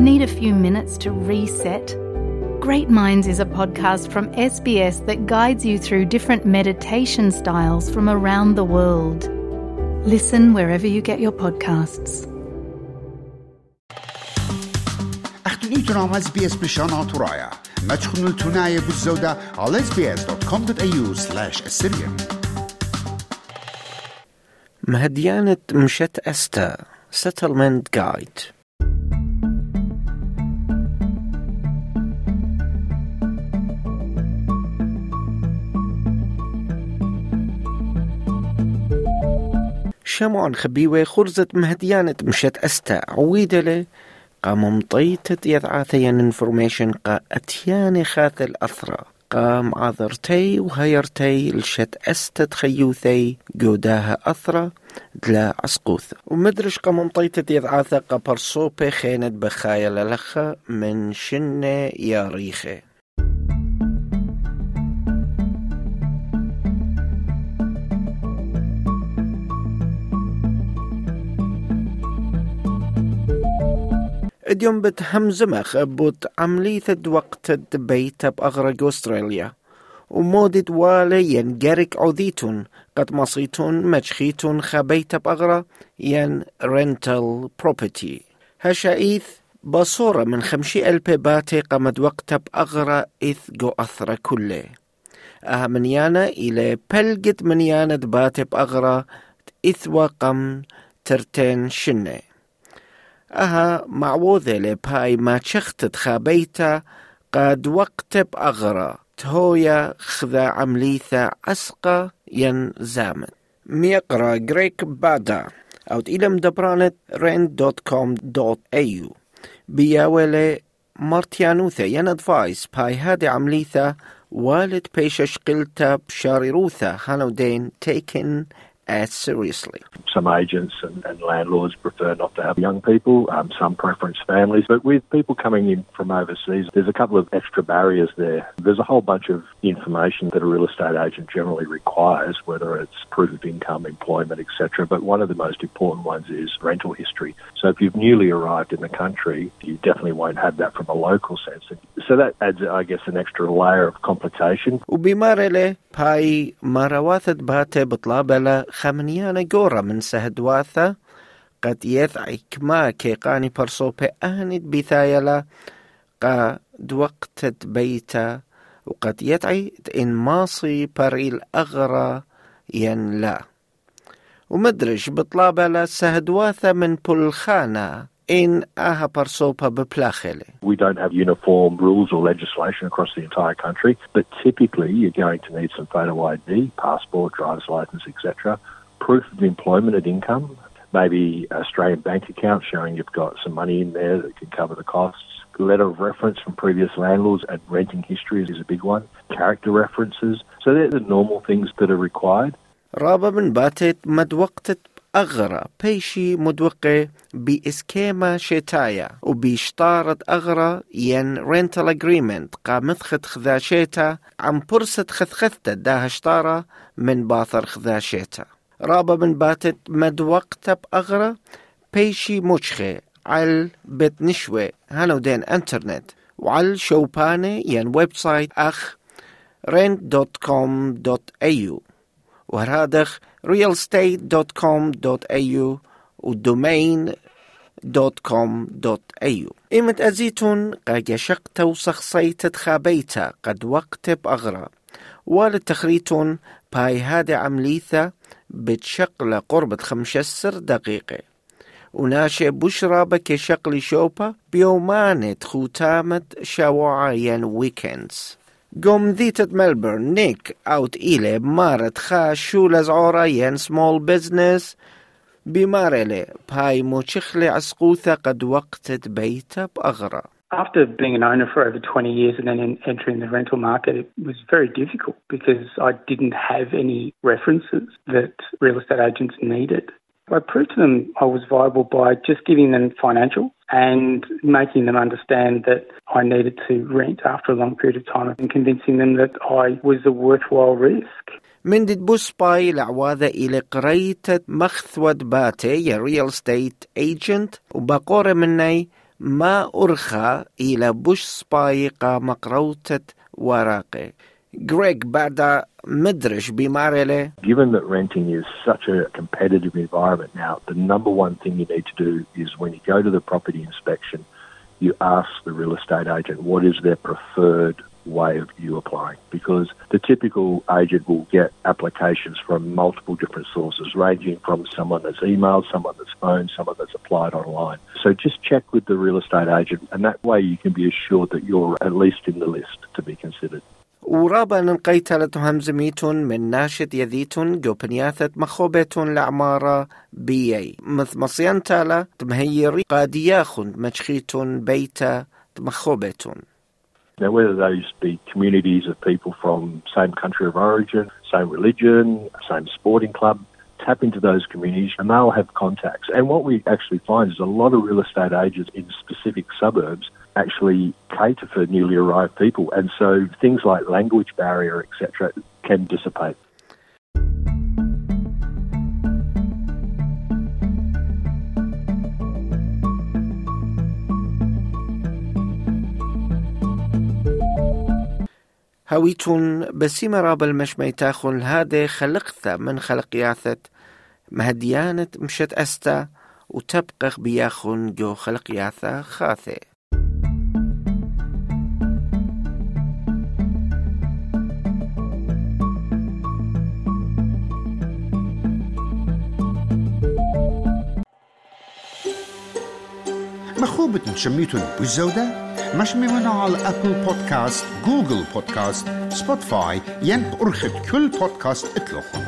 Need a few minutes to reset? Great Minds is a podcast from SBS that guides you through different meditation styles from around the world. Listen wherever you get your podcasts. أختنيتنا مع اس بي اس بشان ترايا ما تشخنوا التناية بالزودة على sbs.com.au slash assyrian مهديانة مشت أستا Settlement Guide شمعون خبيوة خرزة مهديانة مشت أستا. عويدلة قام مطيتة يذعاثيان انفورميشن قا أتياني خاث الأثرى. قام عذرتي وهيرتي لشت أستت خيوثي جوداها أثرى. دلا عسقوث. ومدرش قام مطيتة يذعاثة قا برصوبة خينت بخايا للخة من شنة يا ريخة. اليوم بتهمزمخ بوت عملية وقت بيت بأغرق أستراليا. ومودد والي ين جارك عذيتون قد مصيتون مجخيتون خبيت بأغرى ين رنتل بروبرتي هشايث بصورة من خمشي ألف باتي قمد وقت بأغرى إث جو أثرى كله. أها منيانا إلى بلقت منيانا باتي بأغرى إث وقم ترتين شنة. أها معوذة لباي ما شختت خابيتا قد وقت بأغرى تهويا خذا عمليثة عسقة ين زامن. ميقرأ جريك بادا أو إلى مدبرانة rent.com.au بياولي مرتيانوثة ين أدفايس باي هادي عمليثة والد بيشش قلتا بشاريروثة هانو دين taken as seriously. Some agents and, and landlords prefer not to have young people, um, some preference families, but with people coming in from overseas, there's a couple of extra barriers there. There's a whole bunch of information that a real estate agent generally requires, whether it's proof of income, employment, etc. But one of the most important ones is rental history. So if you've newly arrived in the country, you definitely won't have that from a local sense. So that adds, I guess, an extra layer of complication. وبمارلة باي مارواثة باتة بطلابلة خمنيانا جورا من سهدواثة قد يثعي كما كيقاني برصوبة أهند بثايلة قد وقتت بيتا وقد يدعي إن ماصي بريل أغرى ين لا. ومدرج بطلابة سهدواثة من بلخانة إن أها برصوبة ببلاخلة We don't have uniform rules or legislation across the entire country, but typically you're going to need some photo ID, passport, driver's license, etc., proof of employment and income, maybe Australian bank account showing you've got some money in there that can cover the costs. Letter of reference from previous landlords and renting history is a big one. Character references. So they're the normal things that are required. رابا من باتت مد وقتت أغرى بيشي مدوقة بإسكيما شتايا وبيشتارت أغرى ين رينتال اجريمنت قامتخت خذاشيتا عم برسة خذخذتا داها اشتارة من باثر خذاشيتا رابا من باتت مد وقتها بأغرى بيشي مشخي على بيت نشوة هانو دين انترنت وعلى شوبانة ين ويب سايت أخ rent.com.au وهرادخ realstate.com.au وdomain.com.au إمت أزيتون قاقا شقتا وسخصيتا تخابيتا قد وقت بأغرى. والتخريتون باي هادي عمليثة بتشقلة قربة خمشسر دقيقة. وناشئ بشرى بك شقلي شوبا بيومانة خوتامة شواعين ويكندز قوم ذيتت ملبورن نيك اوت إلي بمارت خا شولز عورا ين سمول بزنس بمارلي باي موشخلي عسقوثة قد وقتت بيتا بأغرى After being an owner for over 20 years and then en- entering the rental market, it was very difficult because I didn't have any references that real estate agents needed. I proved to them I was viable by just giving them financial and making them understand that I needed to rent after a long period of time and convincing them that I was a worthwhile risk. من دد بوس باي لعواذا إلى قريتة مخثود باتي يا ريال ستيت ايجنت وبقورة مني ما أرخى إلى بوش سبايقة مقروتة ورقة Greg Bada Midrash Bimarele. Given that renting is such a competitive environment now, the number one thing you need to do is when you go to the property inspection, you ask the real estate agent what is their preferred way of you applying because the typical agent will get applications from multiple different sources, ranging from someone that's emailed, someone that's phoned, someone that's applied online. So just check with the real estate agent, and that way you can be assured that you're at least in the list to be considered. ورابا ننقيتلة همزميتون من ناشد يذيتون جوبنياثة مخوبتون لعمارة بيي مث مصيان تالا تمهيري قادياخن مشخيتون بيتا تمخوبتون Now, whether those be communities of people from same country of origin, same religion, same sporting club, tap into those communities and they'll have contacts. And what we actually find is a lot of real estate agents in specific suburbs actually cater for newly arrived people. And so things like language barrier, etc., can dissipate. هويتون بسيمة راب المشمي تاخن هذا خلقثة من خلقياثة مهديانة مشت أستا وتبقى بياخن جو خلقياثة خاثة مخوبة شميتون بالزودة؟ مش ممنوع على أبل بودكاست جوجل بودكاست سبوتفاي ين أرخد كل بودكاست اطلقهم